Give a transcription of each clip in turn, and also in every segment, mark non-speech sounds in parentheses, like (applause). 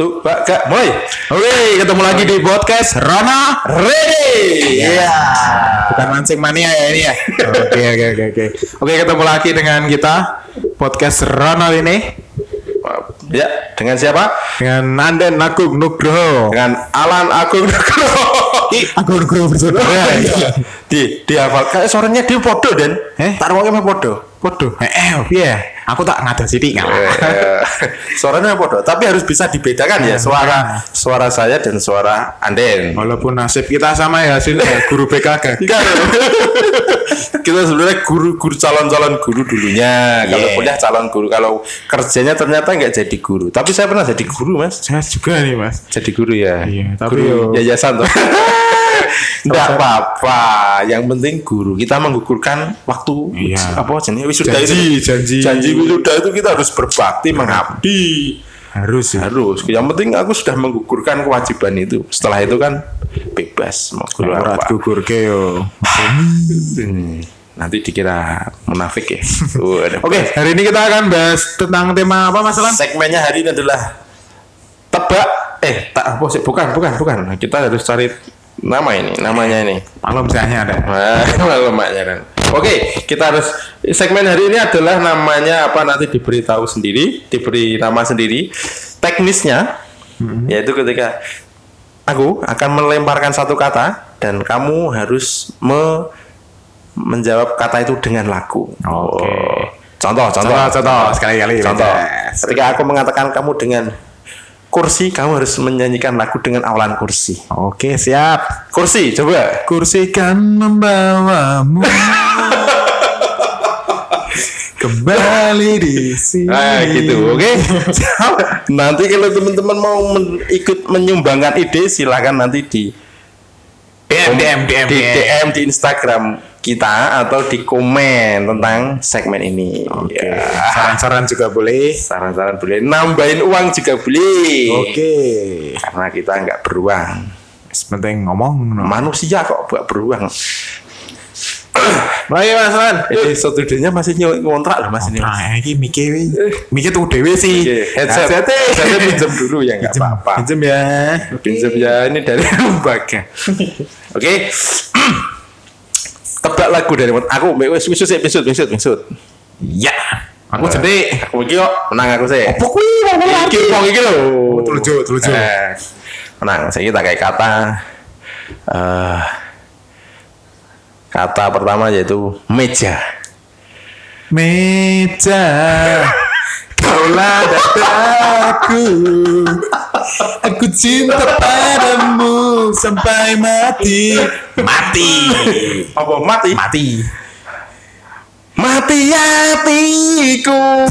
Tuh, Pak, Kak, mulai. Oke, ketemu lagi di podcast Rana Ready. Iya. Bukan mancing mania ya ini ya. Oke, oke, oke, oke. Oke, ketemu lagi dengan kita podcast Rana ini Ya, dengan siapa? dengan Anden Agung Nugroho. Dengan Alan Agung Nugroho. Agung Nugroho bersaudara. di di hafal kayak suaranya dia podo dan Eh? tak ruangnya mah podo Waduh, eh, eh, iya. Aku tak ngada sithik kan. Eh, (laughs) suaranya podo tapi harus bisa dibedakan ya suara suara saya dan suara Anden Walaupun nasib kita sama ya hasilnya guru PKK. (laughs) Enggak. kita sebenarnya guru guru calon calon guru dulunya kalau Yeah. kuliah calon guru kalau kerjanya ternyata nggak jadi guru tapi saya pernah jadi guru mas Saya juga nih, Mas. jadi guru ya Iya, tapi guru yo- yayasan tuh (laughs) Enggak apa-apa yang penting guru kita menggugurkan waktu Iya. apa jenis wisuda Janji, itu janji. janji wisuda itu kita harus berbakti mengabdi Harus ya. harus yang penting aku sudah menggugurkan kewajiban itu setelah itu kan bebas mau guru Ora apa gugur ke yo. (laughs) Nanti dikira munafik ya. Oke, hari ini kita akan bahas tentang tema apa masalah? segmennya hari ini adalah tebak eh tak apa sih bukan bukan bukan kita harus cari nama ini namanya ini Maklum saya ada. Wah, lemaknya kan. Oke, kita harus segmen hari ini adalah namanya apa nanti diberitahu sendiri, diberi nama sendiri. Teknisnya yaitu ketika aku akan melemparkan satu kata dan kamu harus me- menjawab kata itu dengan lagu. Oke. Oh. Contoh, contoh, Contoh, contoh, sekali-kali. Contoh. Yes. Ketika aku mengatakan kamu dengan kursi, kamu harus menyanyikan lagu dengan awalan kursi. Oke, siap. Kursi, coba. Kursi kan membawamu kembali di sini. Nah gitu, oke. nanti kalau teman-teman mau men- ikut menyumbangkan ide, silakan nanti di DM, DM, DM, DM. DM di Instagram kita atau di komen tentang segmen ini. Oke. Ya. Saran-saran juga boleh. Saran-saran boleh, nambahin uang juga boleh. Oke. Karena kita nggak beruang. Penting ngomong. no. Manusia kok buat beruang. Mulai Mas Lan. Ini studionya masih ny- ngontrak loh mas ini. Nah, ini mikir mikir tuh dewe sih. Oke, headset, Headset-nya. headsetnya pinjam dulu ya nggak apa-apa. pinjem ya. Pinjam ya ini dari (laughs) lembaga. Oke. (clears throat) Tebak lagu dari aku wis wis wis wis wis wis. Ya. Aku jadi. Aku iki kok menang aku sih. Apa kuwi ngomong Iki wong iki lho. Teluju, teluju. Eh, Menang, saya kita kayak kata eh kata pertama yaitu meja. Meja (laughs) Kaulah dadaku Aku cinta padamu Sampai mati Mati Apa mati? Mati Mati hatiku.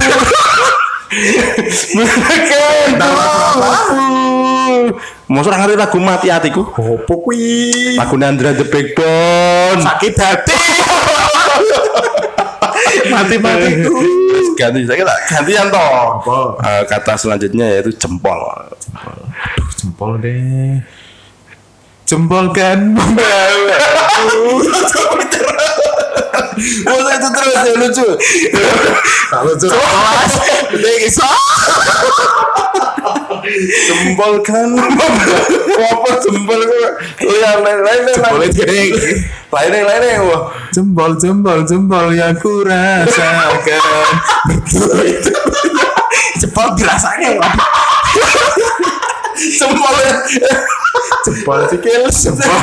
Mau orang ngerti lagu mati hatiku? Apa kuwi Lagu Nandra the Backbone. Sakit hati Mati-matiku ganti saya kira gantian toh. Eh, kata selanjutnya yaitu jempol. Aduh jempol deh Jempol kan membawa (laughs) Masa itu terus ya lucu. Jelas Udah kisah Jempol kan. Apa jempol kok? Yang lain lain Boleh lain. gede Lain lain lain. Wah. Jempol, jempol, jempol yang ku rasakan (laughs) itu Jempol dirasanya waduh. Jempol. Jempol sikil Jempol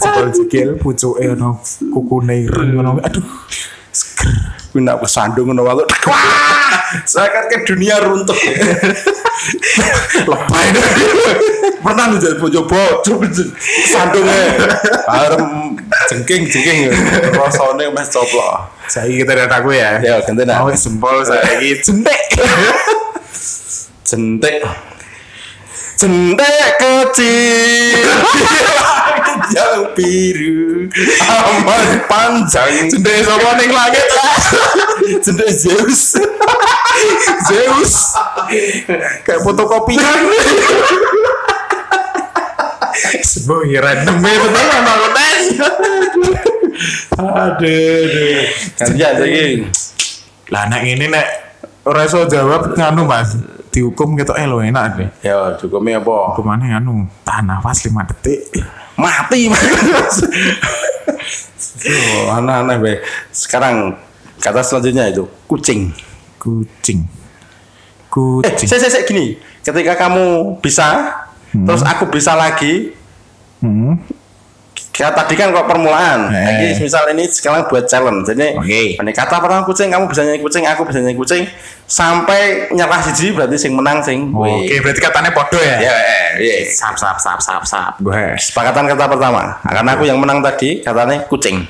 Jempol sikil Pucuknya no Kukune ireng no Aduh Gue nak kesandung ngono. Wah, seakan ke dunia runtuh. Lebay Pernah lu jadi bojo sandungnya. Arem jengking jengking. Rasane mas coplok. Saya kita lihat aku ya Ya. Oh jempol saya lagi Jentik Jentik. Jentik kecil. Yang biru. Amat panjang. Jentik sama ning langit? Jentik Zeus. Zeus. Kayak fotokopian. Sebuah random ya betul sama Aduh, aduh. gantian lagi. Lah anak ini nek ora iso jawab nganu Mas. dihukum gitu eh lo enak deh. Ya, hukumnya apa? Hukumannya anu tahan nafas 5 detik. Mati, Mas. (laughs) oh, aneh-aneh, Be. Sekarang kata selanjutnya itu kucing. Kucing. Eh, Kucing. saya, saya, saya gini, ketika kamu bisa, terus aku bisa lagi, Hmm. Kayak tadi kan kok permulaan. Eh. Jadi misal ini sekarang buat challenge. Jadi ini kata pertama kucing, kamu bisa nyanyi kucing, aku bisa nyanyi kucing, sampai nyerah siji berarti sing menang sing. Oke, berarti katanya podo ya? Ya, iya. Sap sap sap sap sap. Gue Sepakatan kata pertama. Karena aku yang menang tadi, katanya kucing.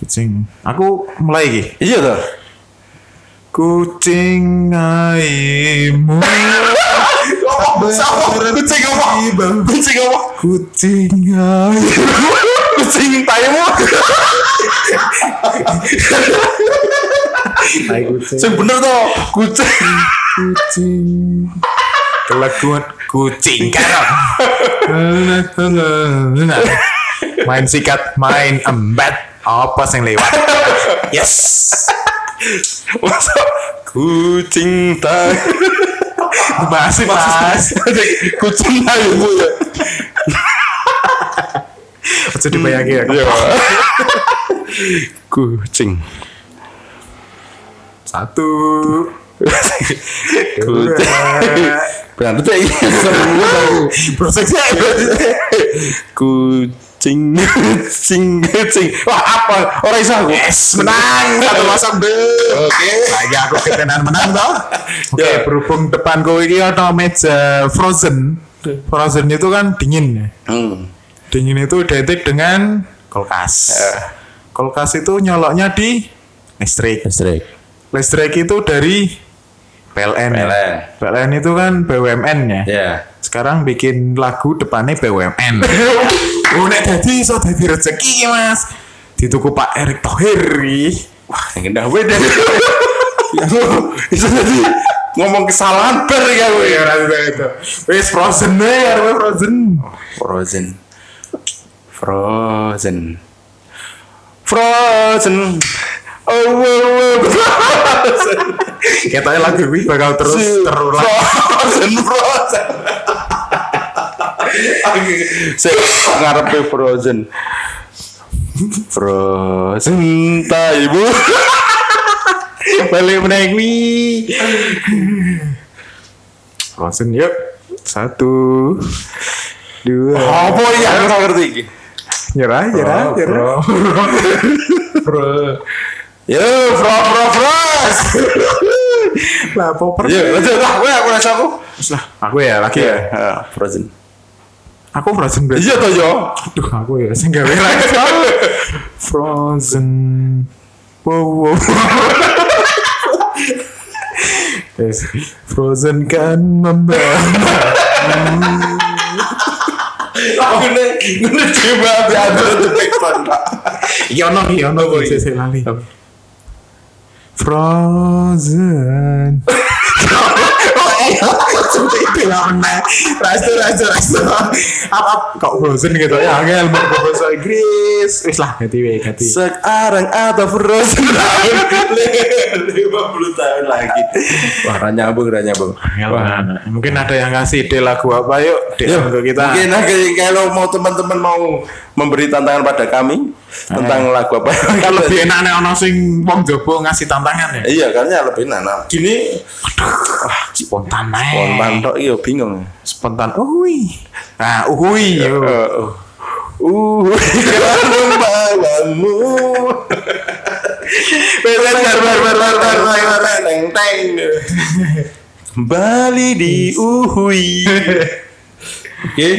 kucing. Aku mulai lagi. Iya tuh. Kucing aimu. (laughs) Kucing apa? Kucing apa? Kucing aimu. Kucing taimu. Tai kucing. Sing bener tuh, kucing. Kucing. Kelakuan kucing kan. main sikat, main embat. Apa sing lewat? Yes. Masa kucing tai. Masih mas. kucing taimu ya. Dibayangin ya. Iya. (laughs) Kucing. Satu. Kucing. (laughs) Berarti tuh ini semua tahu. Prosesnya (laughs) Kucing, kucing, kucing. Wah apa? Orang iso aku. Yes, menang satu kosong deh. Oke, lagi aku ketenan menang toh. Oke, Ya. berhubung depanku ini ada meja frozen. Frozen itu kan dingin ya. Hmm. Dingin itu identik dengan kulkas. Kulkas itu nyoloknya di listrik. Listrik. Listrik itu dari PLN. ya. PLN. PLN itu kan BUMN ya. Ya. Sekarang bikin lagu depannya BUMN. oh, (laughs) nek dadi iso dadi rezeki Mas. Dituku Pak Erick Thohir. Wah, yang indah beda. (laughs) Bisa jadi ngomong kesalahan ber ya gue. Ya itu. Wis frozen ya frozen. Frozen. Frozen. Frozen. Oh, oh. (laughs) Frozen. Katanya lagu ini bakal terus terulang. Frozen, (laughs) Frozen. Saya ngarepe Frozen. Frozen taibu. (laughs) Balik meneng wi. Frozen yuk. Satu. Dua. Apa ya? Aku nggak Nyerah, nyerah, nyerah. Bro. (laughs) Yo, fro fro fros. Lah, popper. Yo, lanjut lah. Gue aku rasa aku. Lah, aku ya lagi ya. Ah, Frozen. Aku frozen berarti. Iya toh yo. Aduh, aku ya sing gawe lagi. (laughs) Frozen. Wow, wow. Yes. (laughs) Frozen kan membara. Aku nih, gue coba diambil tuh tekston. Iya ono, iya ono boy. Saya lali. Frozen. (laughs) Menang. Rastu, rastu, rastu. Apa kok Frozen gitu ya? Angel mau ke bahasa Inggris. Wis lah, ganti we, ganti. Sekarang atau Frozen tahun 50 tahun lagi. Wah, ra nyambung, ra nyambung. Wah, mungkin ada yang ngasih ide lagu apa yuk? Ke kita. Mungkin kalau mau teman-teman mau memberi tantangan pada kami tentang lagu apa kan (laughs) lebih enak nih ono sing wong jobo ngasih tantangan ya. Iya, karena lebih enak. Nah, gini Spontan ae. spontan tok iya bingung. Spontan. Uhui. Nah, uhui. yo. Uh, uh, membawamu. Bar bar bar bar bar bar teng teng. Kembali di Uhui. (laughs) Oke.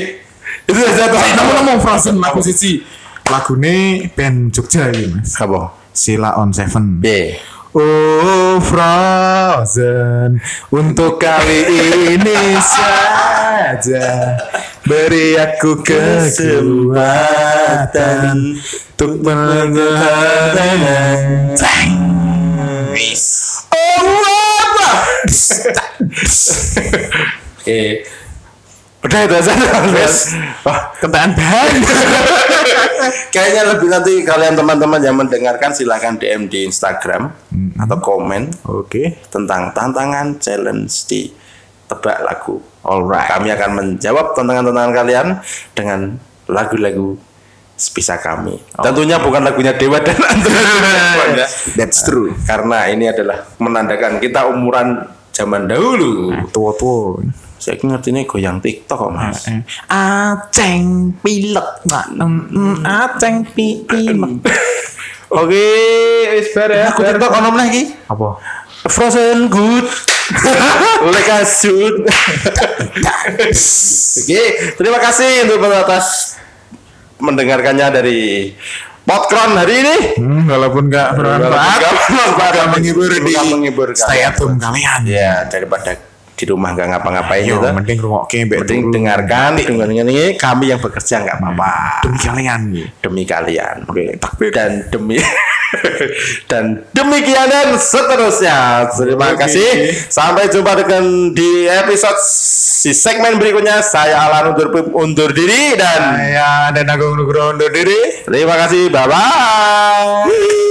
Itu saja. Kamu ngomong Frozen lagu siji. Lagune band Jogja iki, Mas. Apa? Sila on Seven. B. Oh Frozen Untuk kali ini saja Beri aku kekuatan Untuk menangani Oke. Udah itu aja. Wah, Kentaan bahan (laughs) Kayaknya lebih nanti kalian teman-teman yang mendengarkan silahkan DM di Instagram atau komen Oke tentang tantangan challenge di tebak lagu. Alright. Kami akan menjawab tantangan-tantangan kalian dengan lagu-lagu sebisa kami. Tentunya bukan lagunya Dewa dan Andra. (laughs) That's true. Karena ini adalah menandakan kita umuran zaman dahulu. Tua-tua. Saya ngerti ini goyang TikTok kok, Mas. Aceng pilek. Aceng pilek. (laughs) Oke, wis bar ya. Aku TikTok ono meneh iki. Apa? Frozen good. (laughs) Lekasut. (laughs) Oke, terima kasih untuk atas mendengarkannya dari Podkron hari ini. Hmm, walaupun nggak bermanfaat, Walaupun bermanfaat, nggak menghibur di menghibur stay kalian. at home kalian. Ya, daripada di rumah nggak ngapa-ngapain gitu. mending rungokke mbek Mending dengarkan dengan ini kami yang bekerja nggak apa-apa demi kalian demi kalian. Oke, dan demi (laughs) dan demikian dan seterusnya. Terima Oke. kasih. Sampai jumpa dengan di episode si segmen berikutnya. Saya Alan undur undur diri dan Saya dan Agung Nugroho undur diri. terima kasih. Bye bye.